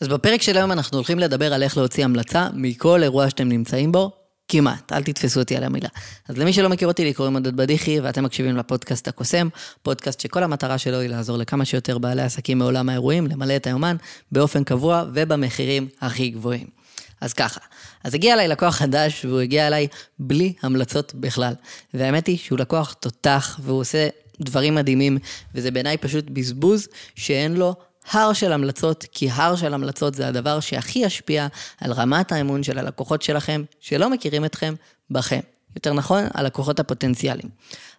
אז בפרק של היום אנחנו הולכים לדבר על איך להוציא המלצה מכל אירוע שאתם נמצאים בו, כמעט, אל תתפסו אותי על המילה. אז למי שלא מכיר אותי, לי קוראים עודד בדיחי, ואתם מקשיבים לפודקאסט הקוסם, פודקאסט שכל המטרה שלו היא לעזור לכמה שיותר בעלי עסקים מעולם האירועים, למלא את היומן באופן קבוע ובמחירים הכי גבוהים. אז ככה, אז הגיע אליי לקוח חדש, והוא הגיע אליי בלי המלצות בכלל. והאמת היא שהוא לקוח תותח, והוא עושה דברים מדהימים, וזה בעיניי פשוט בזבוז שאין לו הר של המלצות, כי הר של המלצות זה הדבר שהכי ישפיע על רמת האמון של הלקוחות שלכם, שלא מכירים אתכם, בכם. יותר נכון, הלקוחות הפוטנציאליים.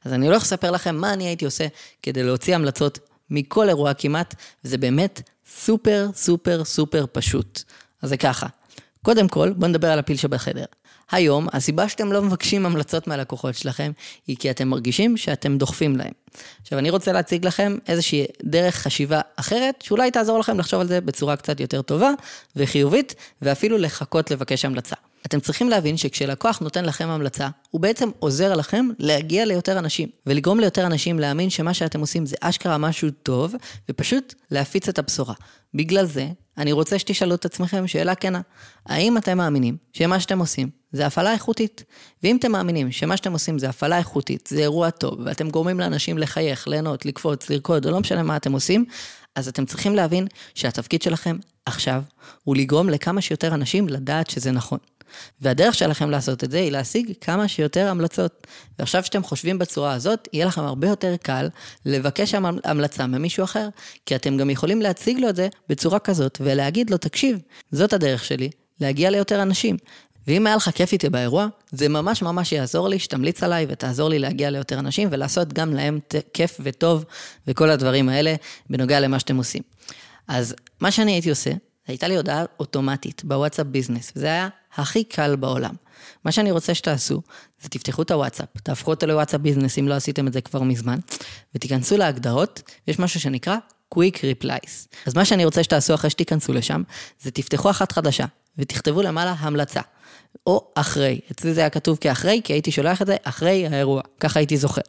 אז אני הולך לספר לכם מה אני הייתי עושה כדי להוציא המלצות מכל אירוע כמעט, וזה באמת סופר סופר סופר פשוט. אז זה ככה, קודם כל, בואו נדבר על הפיל שבחדר. היום, הסיבה שאתם לא מבקשים המלצות מהלקוחות שלכם, היא כי אתם מרגישים שאתם דוחפים להם. עכשיו, אני רוצה להציג לכם איזושהי דרך חשיבה אחרת, שאולי תעזור לכם לחשוב על זה בצורה קצת יותר טובה וחיובית, ואפילו לחכות לבקש המלצה. אתם צריכים להבין שכשלקוח נותן לכם המלצה, הוא בעצם עוזר לכם להגיע ליותר אנשים, ולגרום ליותר אנשים להאמין שמה שאתם עושים זה אשכרה משהו טוב, ופשוט להפיץ את הבשורה. בגלל זה, אני רוצה שתשאלו את עצמכם שאלה כנה, האם אתם מאמינים שמה שאתם עושים זה הפעלה איכותית? ואם אתם מאמינים שמה שאתם עושים זה הפעלה איכותית, זה אירוע טוב, ואתם גורמים לאנשים לחייך, ליהנות, לקפוץ, לרקוד, או לא משנה מה אתם עושים, אז אתם צריכים להבין שהתפקיד שלכם עכשיו הוא לגרום לכמה שיותר אנשים לדעת שזה נכון. והדרך שלכם לעשות את זה היא להשיג כמה שיותר המלצות. ועכשיו שאתם חושבים בצורה הזאת, יהיה לכם הרבה יותר קל לבקש המלצה ממישהו אחר, כי אתם גם יכולים להציג לו את זה בצורה כזאת ולהגיד לו, תקשיב, זאת הדרך שלי, להגיע ליותר אנשים. ואם היה לך כיף איתי באירוע, זה ממש ממש יעזור לי שתמליץ עליי ותעזור לי להגיע ליותר אנשים ולעשות גם להם כיף וטוב וכל הדברים האלה בנוגע למה שאתם עושים. אז מה שאני הייתי עושה, הייתה לי הודעה אוטומטית בוואטסאפ ביזנס, וזה היה הכי קל בעולם. מה שאני רוצה שתעשו, זה תפתחו את הוואטסאפ, תהפכו אותו לוואטסאפ ביזנס אם לא עשיתם את זה כבר מזמן, ותיכנסו להגדרות, יש משהו שנקרא Quick Replies. אז מה שאני רוצה שתעשו אחרי שתיכנסו לשם, זה תפתחו אחת חדשה, ותכתבו למעלה המלצה. או אחרי. אצלי זה היה כתוב כאחרי, כי הייתי שולח את זה אחרי האירוע, ככה הייתי זוכר.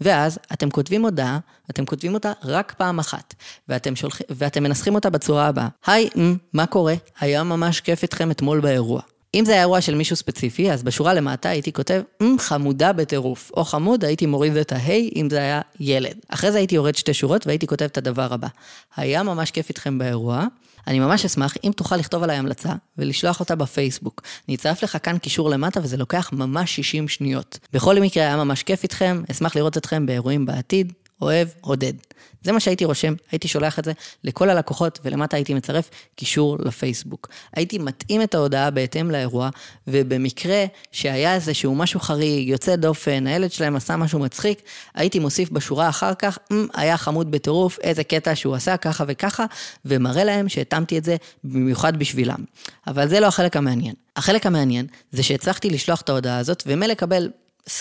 ואז אתם כותבים הודעה, אתם כותבים אותה רק פעם אחת, ואתם, שולח... ואתם מנסחים אותה בצורה הבאה. היי, מה קורה? היה ממש כיף איתכם אתמול באירוע. אם זה היה אירוע של מישהו ספציפי, אז בשורה למטה הייתי כותב, חמודה בטירוף, או חמוד, הייתי מוריד את ההיי אם זה היה ילד. אחרי זה הייתי יורד שתי שורות והייתי כותב את הדבר הבא. היה ממש כיף איתכם באירוע, אני ממש אשמח אם תוכל לכתוב עליי המלצה ולשלוח אותה בפייסבוק. אני אצרף לך כאן קישור למטה וזה לוקח ממש 60 שניות. בכל מקרה היה ממש כיף איתכם, אשמח לראות אתכם באירועים בעתיד. אוהב, עודד. זה מה שהייתי רושם, הייתי שולח את זה לכל הלקוחות, ולמטה הייתי מצרף קישור לפייסבוק. הייתי מתאים את ההודעה בהתאם לאירוע, ובמקרה שהיה איזשהו משהו חריג, יוצא דופן, הילד שלהם עשה משהו מצחיק, הייתי מוסיף בשורה אחר כך, היה חמוד בטירוף, איזה קטע שהוא עשה ככה וככה, ומראה להם שהתאמתי את זה במיוחד בשבילם. אבל זה לא החלק המעניין. החלק המעניין זה שהצלחתי לשלוח את ההודעה הזאת, ומלקבל 25%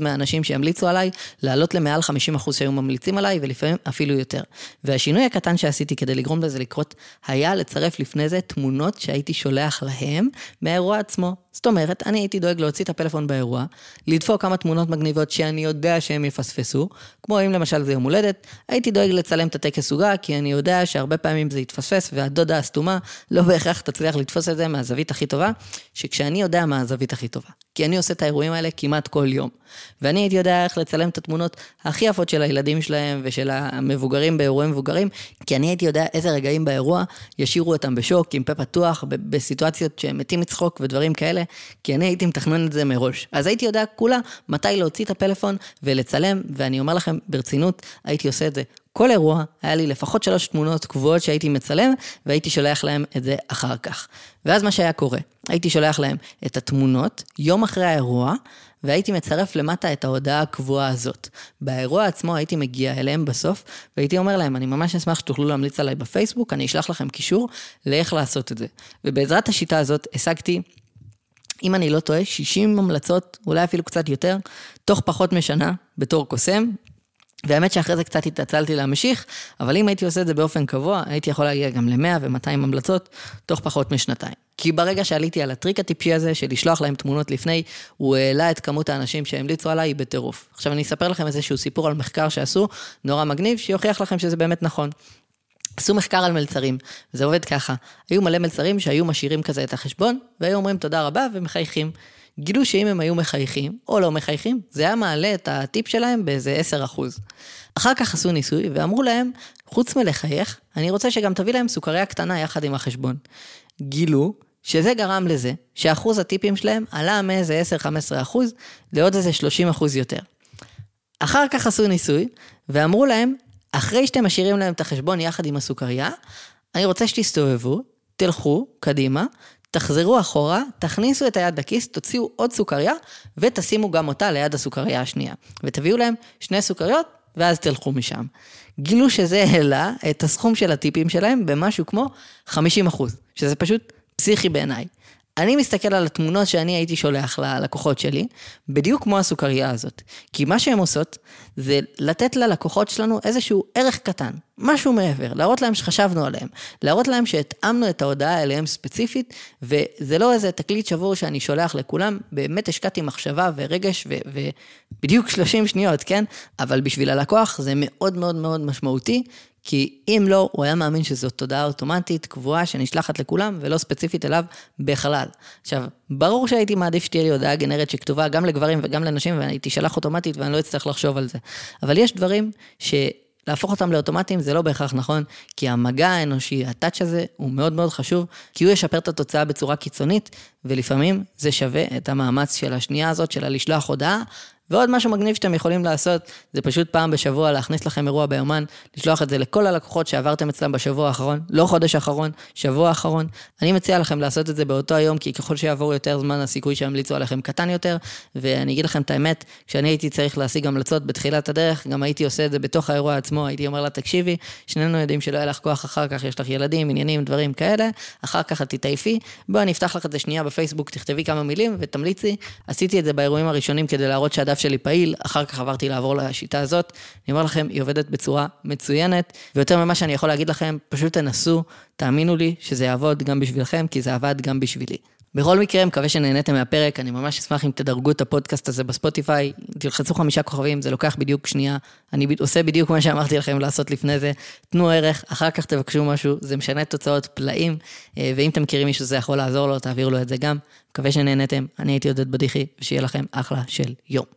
מהאנשים שימליצו עליי, לעלות למעל 50% שהיו ממליצים עליי, ולפעמים אפילו יותר. והשינוי הקטן שעשיתי כדי לגרום לזה לקרות, היה לצרף לפני זה תמונות שהייתי שולח להם מהאירוע עצמו. זאת אומרת, אני הייתי דואג להוציא את הפלאפון באירוע, לדפוק כמה תמונות מגניבות שאני יודע שהם יפספסו, כמו אם למשל זה יום הולדת, הייתי דואג לצלם את הטקס עוגה, כי אני יודע שהרבה פעמים זה יתפספס, והדודה הסתומה לא בהכרח תצליח לתפוס את זה מהזווית הכי טובה, שכשאני יודע מה הזווית הכי טובה. כי אני עושה את האירועים האלה כמעט כל יום. ואני הייתי יודע איך לצלם את התמונות הכי יפות של הילדים שלהם ושל המבוגרים באירועים מבוגרים, כי אני הייתי יודע איזה רגעים באירוע ישאירו אותם בשוק, עם פה פתוח, בסיטואציות שהם מתים מצחוק ודברים כאלה, כי אני הייתי מתכנן את זה מראש. אז הייתי יודע כולה מתי להוציא את הפלאפון ולצלם, ואני אומר לכם ברצינות, הייתי עושה את זה כל אירוע, היה לי לפחות שלוש תמונות קבועות שהייתי מצלם, והייתי שולח להם את זה אחר כך. ואז מה שהיה קורה, הייתי שולח להם את התמונות יום אחרי האירוע, והייתי מצרף למטה את ההודעה הקבועה הזאת. באירוע עצמו הייתי מגיע אליהם בסוף, והייתי אומר להם, אני ממש אשמח שתוכלו להמליץ עליי בפייסבוק, אני אשלח לכם קישור לאיך לעשות את זה. ובעזרת השיטה הזאת השגתי אם אני לא טועה, 60 המלצות, אולי אפילו קצת יותר, תוך פחות משנה, בתור קוסם, והאמת שאחרי זה קצת התעצלתי להמשיך, אבל אם הייתי עושה את זה באופן קבוע, הייתי יכול להגיע גם ל-100 ו-200 המלצות תוך פחות משנתיים. כי ברגע שעליתי על הטריק הטיפשי הזה של לשלוח להם תמונות לפני, הוא העלה את כמות האנשים שהמליצו עליי בטירוף. עכשיו אני אספר לכם איזשהו סיפור על מחקר שעשו, נורא מגניב, שיוכיח לכם שזה באמת נכון. עשו מחקר על מלצרים, זה עובד ככה. היו מלא מלצרים שהיו משאירים כזה את החשבון, והיו אומרים תודה רבה ומחייכים. גילו שאם הם היו מחייכים, או לא מחייכים, זה היה מעלה את הטיפ שלהם באיזה 10%. אחר כך עשו ניסוי, ואמרו להם, חוץ מלחייך, אני רוצה שגם תביא להם סוכריה קטנה יחד עם החשבון. גילו שזה גרם לזה שאחוז הטיפים שלהם עלה מאיזה 10-15 אחוז לעוד איזה 30 אחוז יותר. אחר כך עשו ניסוי, ואמרו להם, אחרי שאתם משאירים להם את החשבון יחד עם הסוכריה, אני רוצה שתסתובבו, תלכו קדימה, תחזרו אחורה, תכניסו את היד לכיס, תוציאו עוד סוכריה, ותשימו גם אותה ליד הסוכריה השנייה. ותביאו להם שני סוכריות, ואז תלכו משם. גילו שזה העלה את הסכום של הטיפים שלהם במשהו כמו 50 אחוז, שזה פשוט פסיכי בעיניי. אני מסתכל על התמונות שאני הייתי שולח ללקוחות שלי, בדיוק כמו הסוכריה הזאת. כי מה שהן עושות, זה לתת ללקוחות שלנו איזשהו ערך קטן, משהו מעבר, להראות להם שחשבנו עליהם, להראות להם שהתאמנו את ההודעה אליהם ספציפית, וזה לא איזה תקליט שבור שאני שולח לכולם, באמת השקעתי מחשבה ורגש ובדיוק 30 שניות, כן? אבל בשביל הלקוח זה מאוד מאוד מאוד משמעותי, כי אם לא, הוא היה מאמין שזאת תודעה אוטומטית, קבועה, שנשלחת לכולם, ולא ספציפית אליו בכלל. עכשיו, ברור שהייתי מעדיף שתהיה לי הודעה גנרית שכתובה גם לגברים וגם לנשים, והיא תישלח אוטומטית ואני לא אצטרך לחשוב על זה. אבל יש דברים ש... להפוך אותם לאוטומטיים זה לא בהכרח נכון, כי המגע האנושי, הטאץ' הזה, הוא מאוד מאוד חשוב, כי הוא ישפר את התוצאה בצורה קיצונית, ולפעמים זה שווה את המאמץ של השנייה הזאת, של הלשלוח הודעה, ועוד משהו מגניב שאתם יכולים לעשות, זה פשוט פעם בשבוע להכניס לכם אירוע ביומן, לשלוח את זה לכל הלקוחות שעברתם אצלם בשבוע האחרון, לא חודש האחרון, שבוע האחרון. אני מציע לכם לעשות את זה באותו היום, כי ככל שיעבור יותר זמן, הסיכוי שימליצו עליכם קטן יותר. ואני אגיד לכם את האמת, כשאני הייתי צריך להשיג המלצות בתחילת הדרך, גם הייתי עושה את זה בתוך האירוע עצמו, הייתי אומר לה, תקשיבי, שנינו יודעים שלא יהיה לך כוח אחר כך, יש לך ילדים, עניינים, דברים כאלה, אחר כך את תתעייפי, בואי אני אפתח לך את זה שנייה בפייסבוק, תכתבי כמה מילים ותמליצי. עשיתי את זה באירועים הראשונים כדי להראות שהדף שלי פעיל, אחר כך עברתי לעבור לשיטה הזאת. אני אומר לכם, היא עובדת בצורה מצוינת, ויותר ממה שאני יכול להגיד לכם, פשוט תנסו, תאמינו לי שזה יעבוד גם בשבילכם, כי זה עבד גם בשבילי. בכל מקרה, מקווה שנהניתם מהפרק, אני ממש אשמח אם תדרגו את הפודקאסט הזה בספוטיפיי, תלחצו חמישה כוכבים, זה לוקח בדיוק שנייה, אני עושה בדיוק מה שאמרתי לכם לעשות לפני זה, תנו ערך, אחר כך תבקשו משהו, זה משנה תוצאות פלאים, אה, ואם אתם מכירים מישהו שזה יכול לעזור לו, תעבירו לו את זה גם. מקווה שנהניתם, אני הייתי עודד בדיחי, ושיהיה לכם אחלה של יום.